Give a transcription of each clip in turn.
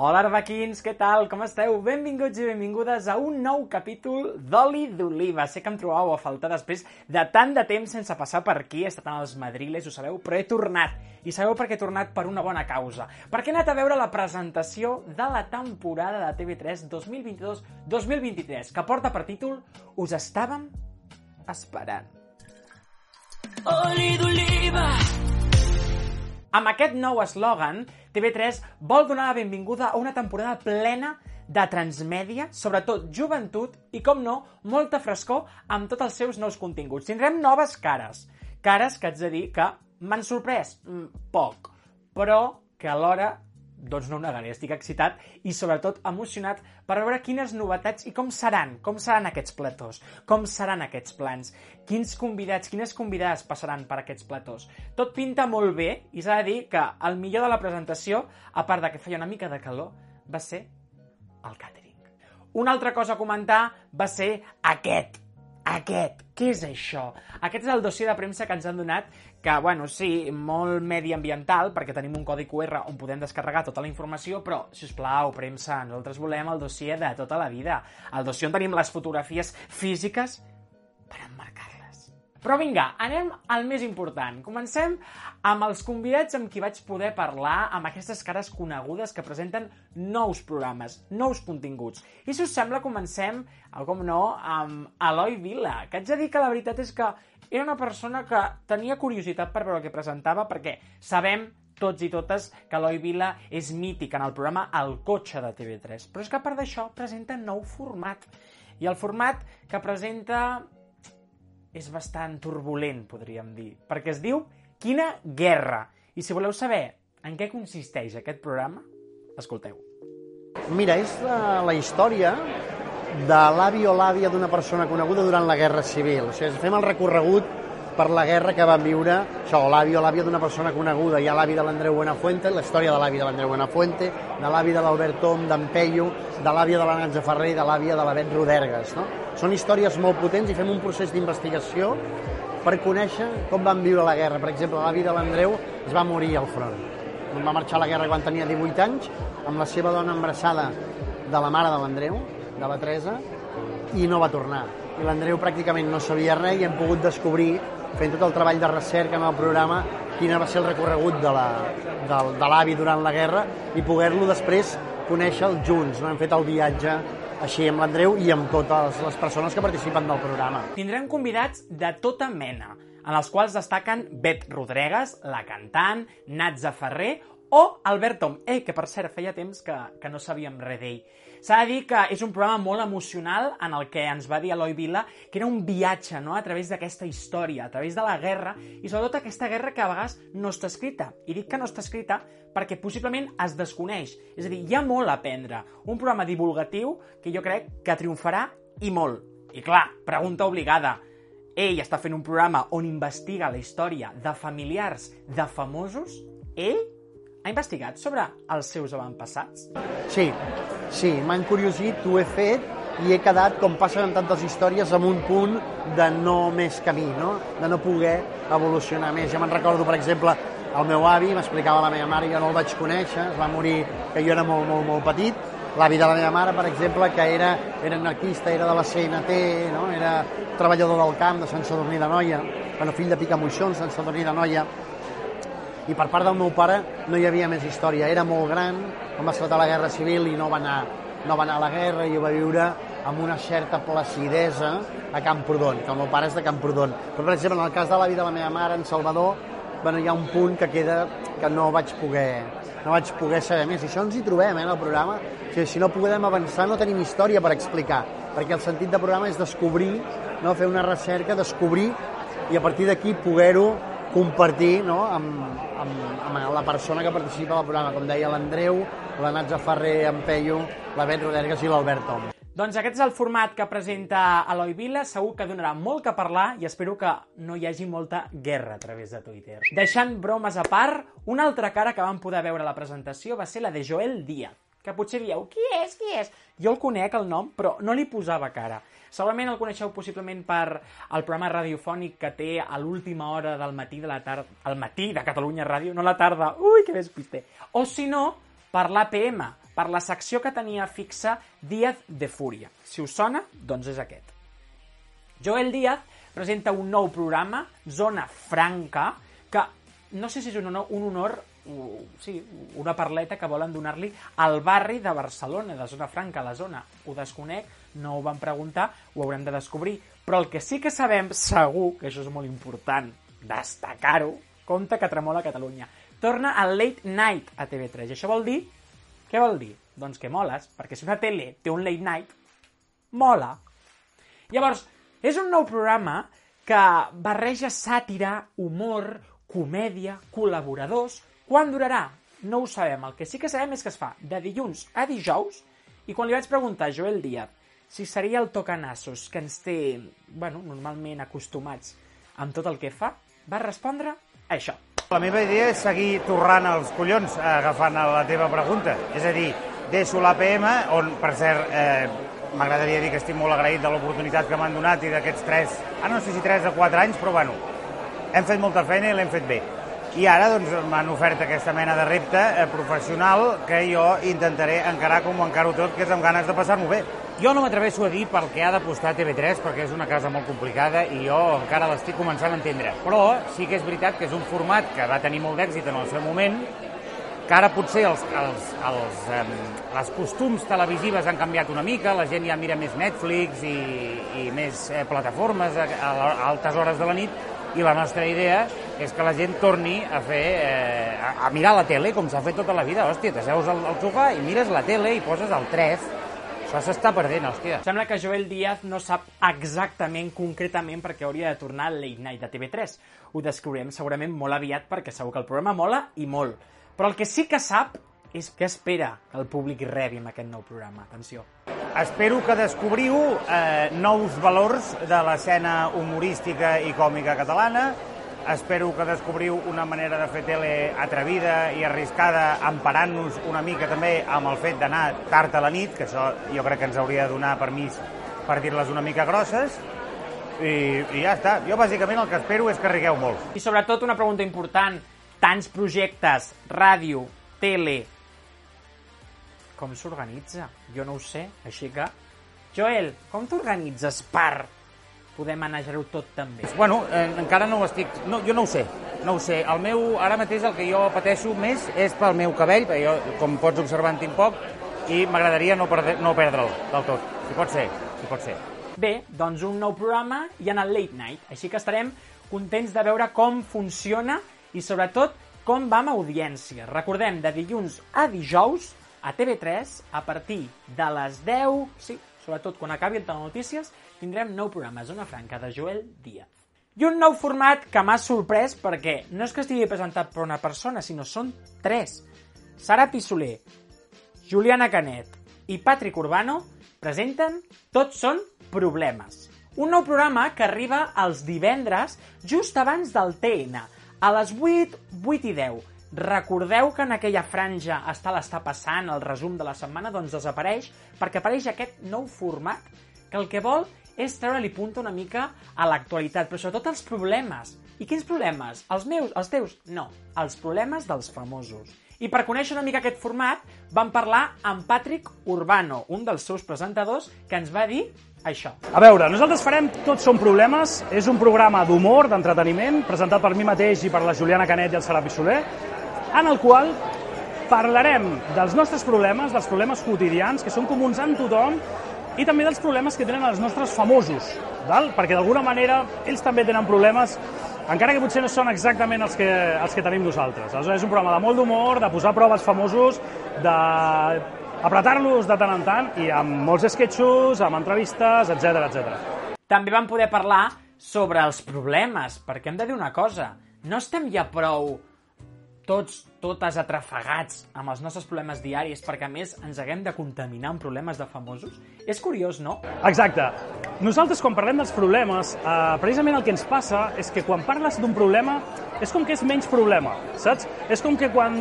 Hola, arbequins, què tal? Com esteu? Benvinguts i benvingudes a un nou capítol d'Oli d'Oliva. Sé que em trobàveu a faltar després de tant de temps sense passar per aquí. He estat en els madriles, ho sabeu, però he tornat. I sabeu per què he tornat? Per una bona causa. Perquè he anat a veure la presentació de la temporada de TV3 2022-2023, que porta per títol Us estàvem esperant. Oli d'oliva. Amb aquest nou eslògan, TV3 vol donar la benvinguda a una temporada plena de transmèdia, sobretot joventut i, com no, molta frescor amb tots els seus nous continguts. Tindrem noves cares. Cares que haig de dir que m'han sorprès mm, poc, però que alhora doncs no ho negaré, estic excitat i sobretot emocionat per veure quines novetats i com seran, com seran aquests platós, com seran aquests plans, quins convidats, quines convidades passaran per aquests platós. Tot pinta molt bé i s'ha de dir que el millor de la presentació, a part de que feia una mica de calor, va ser el càtering. Una altra cosa a comentar va ser aquest, aquest, què és això? Aquest és el dossier de premsa que ens han donat, que, bueno, sí, molt mediambiental, perquè tenim un codi QR on podem descarregar tota la informació, però, si us plau, premsa, nosaltres volem el dossier de tota la vida. El dossier on tenim les fotografies físiques per emmarcar-les. Però vinga, anem al més important. Comencem amb els convidats amb qui vaig poder parlar, amb aquestes cares conegudes que presenten nous programes, nous continguts. I si us sembla, comencem, com no, amb Eloi Vila, que haig de dir que la veritat és que era una persona que tenia curiositat per veure el que presentava, perquè sabem tots i totes que Eloi Vila és mític en el programa El cotxe de TV3. Però és que a part d'això presenta nou format. I el format que presenta és bastant turbulent, podríem dir, perquè es diu Quina guerra? I si voleu saber en què consisteix aquest programa, escolteu. Mira, és la, la història de l'avi o l'àvia d'una persona coneguda durant la Guerra Civil. O sigui, fem el recorregut per la guerra que van viure, això, l'avi o l'àvia d'una persona coneguda. Hi ha l'avi de l'Andreu Buenafuente, la història de l'avi de l'Andreu Buenafuente, de l'avi de l'Albert Tom, d'en Peyu, de l'àvia de la Natja Ferrer i de l'àvia de la Bet Rodergues. No? Són històries molt potents i fem un procés d'investigació per conèixer com van viure la guerra. Per exemple, l'avi de l'Andreu es va morir al front. Va marxar a la guerra quan tenia 18 anys, amb la seva dona embarassada de la mare de l'Andreu, de la Teresa, i no va tornar. I l'Andreu pràcticament no sabia res i hem pogut descobrir, fent tot el treball de recerca en el programa, quin va ser el recorregut de l'avi de, durant la guerra i poder-lo després conèixer junts. No? Hem fet el viatge així amb l'Andreu i amb totes les persones que participen del programa. Tindrem convidats de tota mena, en els quals destaquen Bet Rodregues, la cantant, Natza Ferrer o Albert Tom, eh, que per cert feia temps que, que no sabíem res d'ell. S'ha de dir que és un programa molt emocional en el que ens va dir Eloi Vila que era un viatge no? a través d'aquesta història, a través de la guerra, i sobretot aquesta guerra que a vegades no està escrita. I dic que no està escrita perquè possiblement es desconeix. És a dir, hi ha molt a aprendre. Un programa divulgatiu que jo crec que triomfarà i molt. I clar, pregunta obligada. Ell està fent un programa on investiga la història de familiars de famosos. Ell ha investigat sobre els seus avantpassats? Sí, sí, m'ha encuriosit, ho he fet i he quedat, com passa en tantes històries, amb un punt de no més camí, no? de no poder evolucionar més. Ja me'n recordo, per exemple, el meu avi m'explicava la meva mare, jo no el vaig conèixer, es va morir que jo era molt, molt, molt petit, l'avi de la meva mare, per exemple, que era, era anarquista, era de la CNT, no? era treballador del camp de Sant Sadurní de Noia, bueno, fill de Picamoixons, Sant Sadurní de Noia, i per part del meu pare no hi havia més història. Era molt gran, quan va esclatar la Guerra Civil i no va anar, no va anar a la guerra i ho va viure amb una certa placidesa a Camprodon, que el meu pare és de Camprodon. Però, per exemple, en el cas de l'avi de la meva mare, en Salvador, bueno, hi ha un punt que queda que no vaig poder, no vaig poder saber més. I això ens hi trobem, eh, en el programa. O sigui, si no podem avançar, no tenim història per explicar, perquè el sentit del programa és descobrir, no? fer una recerca, descobrir i a partir d'aquí poder-ho compartir no? amb, amb, amb la persona que participa al programa, com deia l'Andreu, la Natza Ferrer, en Peyu, la Bet Rodergues i l'Albert Tom. Doncs aquest és el format que presenta Eloi Vila, segur que donarà molt que parlar i espero que no hi hagi molta guerra a través de Twitter. Deixant bromes a part, una altra cara que vam poder veure a la presentació va ser la de Joel Díaz, que potser dieu, qui és, qui és? Jo el conec, el nom, però no li posava cara. Segurament el coneixeu possiblement per el programa radiofònic que té a l'última hora del matí de la tarda, al matí de Catalunya Ràdio, no la tarda, ui, que despiste. O si no, per l'APM, per la secció que tenia fixa Díaz de Fúria. Si us sona, doncs és aquest. Joel Díaz presenta un nou programa, Zona Franca, que no sé si és un honor, un honor sí, una parleta que volen donar-li al barri de Barcelona, de Zona Franca, la zona. Ho desconec, no ho van preguntar, ho haurem de descobrir. Però el que sí que sabem segur, que això és molt important, destacar-ho, compte que tremola Catalunya. Torna al Late Night a TV3. I això vol dir... Què vol dir? Doncs que moles, perquè si una tele té un Late Night, mola. Llavors, és un nou programa que barreja sàtira, humor, comèdia, col·laboradors... Quan durarà? No ho sabem. El que sí que sabem és que es fa de dilluns a dijous i quan li vaig preguntar a Joel Díaz si seria el tocanassos que ens té, bueno, normalment acostumats amb tot el que fa, va respondre això. La meva idea és seguir torrant els collons eh, agafant la teva pregunta. És a dir, deixo l'APM, on, per cert, eh, m'agradaria dir que estic molt agraït de l'oportunitat que m'han donat i d'aquests tres, ah, no sé si tres o quatre anys, però bueno, hem fet molta feina i l'hem fet bé. I ara doncs, m'han ofert aquesta mena de repte eh, professional que jo intentaré encarar com ho encaro tot, que és amb ganes de passar-m'ho bé. Jo no m'atreveixo a dir per què ha d'apostar TV3, perquè és una casa molt complicada i jo encara l'estic començant a entendre. Però sí que és veritat que és un format que va tenir molt d'èxit en el seu moment, que ara potser els, els, els, um, les costums televisives han canviat una mica, la gent ja mira més Netflix i, i més eh, plataformes a, a, a altes hores de la nit, i la nostra idea és que la gent torni a fer eh, a, a mirar la tele com s'ha fet tota la vida. Hòstia, t'asseus al, al sofà i mires la tele i poses el 3. Això s'està perdent, hòstia. Sembla que Joel Díaz no sap exactament, concretament, perquè hauria de tornar al Late Night de TV3. Ho descobrirem segurament molt aviat perquè segur que el programa mola i molt. Però el que sí que sap és què espera que el públic rebi amb aquest nou programa. Atenció. Espero que descobriu eh, nous valors de l'escena humorística i còmica catalana. Espero que descobriu una manera de fer tele atrevida i arriscada, emparant-nos una mica també amb el fet d'anar tard a la nit, que això jo crec que ens hauria de donar permís per dir-les una mica grosses. I, I ja està. Jo bàsicament el que espero és que rigueu molt. I sobretot una pregunta important. Tants projectes, ràdio, tele... Com s'organitza? Jo no ho sé, així que... Joel, com t'organitzes per poder manejar-ho tot també? Bueno, eh, encara no ho estic... No, jo no ho sé, no ho sé. El meu, ara mateix el que jo pateixo més és pel meu cabell, perquè jo, com pots observar, en tinc poc, i m'agradaria no, perdre, no perdre'l del tot. Si pot ser, si pot ser. Bé, doncs un nou programa i en el Late Night, així que estarem contents de veure com funciona i sobretot com va amb audiència. Recordem, de dilluns a dijous a TV3 a partir de les 10, sí, sobretot quan acabi el Telenotícies, tindrem nou programa, Zona Franca, de Joel Díaz. I un nou format que m'ha sorprès perquè no és que estigui presentat per una persona, sinó són tres. Sara Pissoler, Juliana Canet i Patrick Urbano presenten Tots són problemes. Un nou programa que arriba els divendres just abans del TN, a les 8, 8 i 10. Recordeu que en aquella franja està l'està passant, el resum de la setmana, doncs desapareix, perquè apareix aquest nou format que el que vol és treure-li punta una mica a l'actualitat, però sobretot als problemes. I quins problemes? Els meus? Els teus? No, els problemes dels famosos. I per conèixer una mica aquest format, vam parlar amb Patrick Urbano, un dels seus presentadors, que ens va dir això. A veure, nosaltres farem Tots són problemes. És un programa d'humor, d'entreteniment, presentat per mi mateix i per la Juliana Canet i el Sara Soler, en el qual parlarem dels nostres problemes, dels problemes quotidians, que són comuns en tothom, i també dels problemes que tenen els nostres famosos, val? perquè d'alguna manera ells també tenen problemes, encara que potser no són exactament els que, els que tenim nosaltres. Aleshores és un programa de molt d'humor, de posar els famosos, de apretar-los de tant en tant i amb molts sketchos, amb entrevistes, etc etc. També vam poder parlar sobre els problemes, perquè hem de dir una cosa, no estem ja prou tots, totes atrafegats amb els nostres problemes diaris perquè a més ens haguem de contaminar amb problemes de famosos? És curiós, no? Exacte. Nosaltres, quan parlem dels problemes, eh, precisament el que ens passa és que quan parles d'un problema és com que és menys problema, saps? És com que quan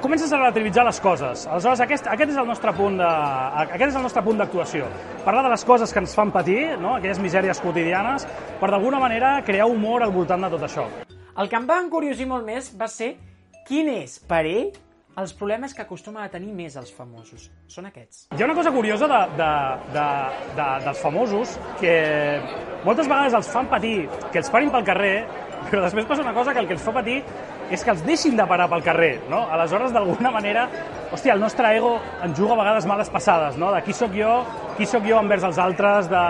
comences a relativitzar les coses. Aleshores, aquest, aquest és el nostre punt de, aquest és el nostre punt d'actuació. Parlar de les coses que ens fan patir, no? aquelles misèries quotidianes, per d'alguna manera crear humor al voltant de tot això. El que em va encuriosir molt més va ser quin és, per ell, els problemes que acostumen a tenir més els famosos. Són aquests. Hi ha una cosa curiosa de, de, de, de, dels famosos que moltes vegades els fan patir, que els parin pel carrer, però després passa una cosa que el que els fa patir és que els deixin de parar pel carrer, no? Aleshores, d'alguna manera, hòstia, el nostre ego ens juga a vegades males passades, no? De qui sóc jo, qui sóc jo envers els altres, de...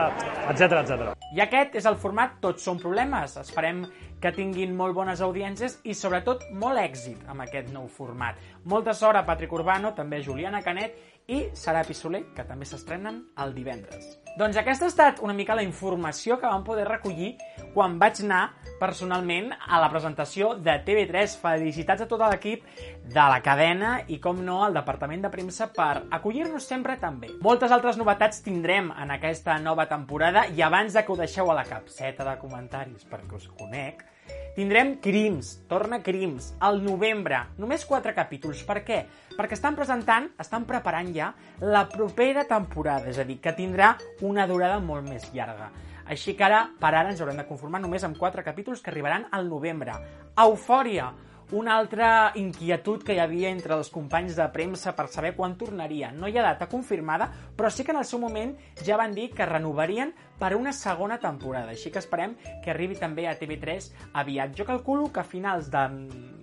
etc etc. I aquest és el format Tots són problemes. Esperem que tinguin molt bones audiències i sobretot molt èxit amb aquest nou format. Molta sort a Patrick Urbano, també a Juliana Canet i Sara Soler, que també s'estrenen el divendres. Doncs aquesta ha estat una mica la informació que vam poder recollir quan vaig anar personalment a la presentació de TV3. Felicitats a tot l'equip de la cadena i, com no, al departament de premsa per acollir-nos sempre tan bé. Moltes altres novetats tindrem en aquesta nova temporada i abans de que ho deixeu a la capseta de comentaris perquè us conec, Tindrem Crims, torna Crims, al novembre. Només quatre capítols. Per què? Perquè estan presentant, estan preparant ja la propera temporada, és a dir, que tindrà una durada molt més llarga. Així que ara, per ara, ens haurem de conformar només amb quatre capítols que arribaran al novembre. Eufòria, una altra inquietud que hi havia entre els companys de premsa per saber quan tornaria. No hi ha data confirmada, però sí que en el seu moment ja van dir que renovarien per una segona temporada, així que esperem que arribi també a TV3 aviat. Jo calculo que a finals de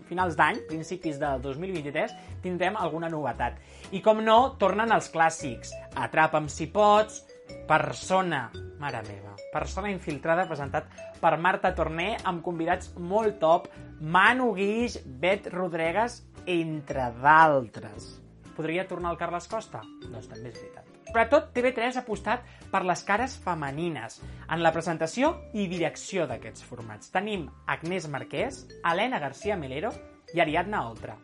finals d'any, principis del 2023, tindrem alguna novetat. I com no, tornen els clàssics. Atrapa'm si pots, Persona, mare meva, Persona infiltrada presentat per Marta Torné amb convidats molt top, Manu Guix, Bet Rodregas, entre d'altres. Podria tornar el Carles Costa? Doncs també és veritat. Sobretot, TV3 ha apostat per les cares femenines en la presentació i direcció d'aquests formats. Tenim Agnès Marquès, Helena García Melero i Ariadna Oltra.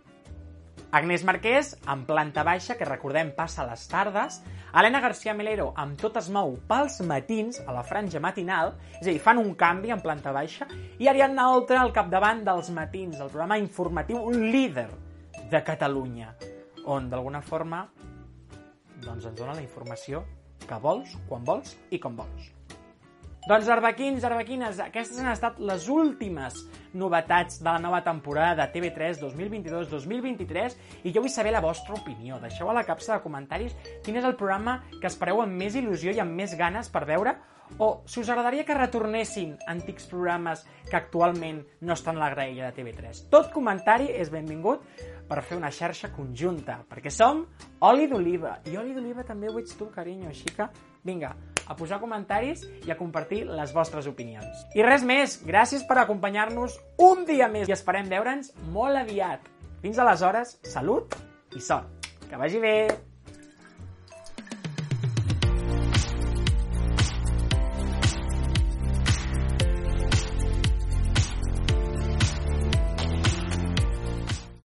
Agnès Marquès, en planta baixa, que recordem passa a les tardes, Helena García Melero, amb tot es mou pels matins, a la franja matinal, és a dir, fan un canvi en planta baixa, i Ariadna Oltra al capdavant dels matins, del programa informatiu líder de Catalunya, on d'alguna forma doncs ens dona la informació que vols, quan vols i com vols. Doncs arbequins, arbequines, aquestes han estat les últimes novetats de la nova temporada de TV3 2022-2023 i jo vull saber la vostra opinió. Deixeu a la capsa de comentaris quin és el programa que espereu amb més il·lusió i amb més ganes per veure o si us agradaria que retornessin antics programes que actualment no estan a la graella de TV3. Tot comentari és benvingut per fer una xarxa conjunta, perquè som oli d'oliva. I oli d'oliva també ho ets tu, carinyo, així que vinga, a posar comentaris i a compartir les vostres opinions. I res més, gràcies per acompanyar-nos un dia més i esperem veure'ns molt aviat. Fins aleshores, salut i sort. Que vagi bé!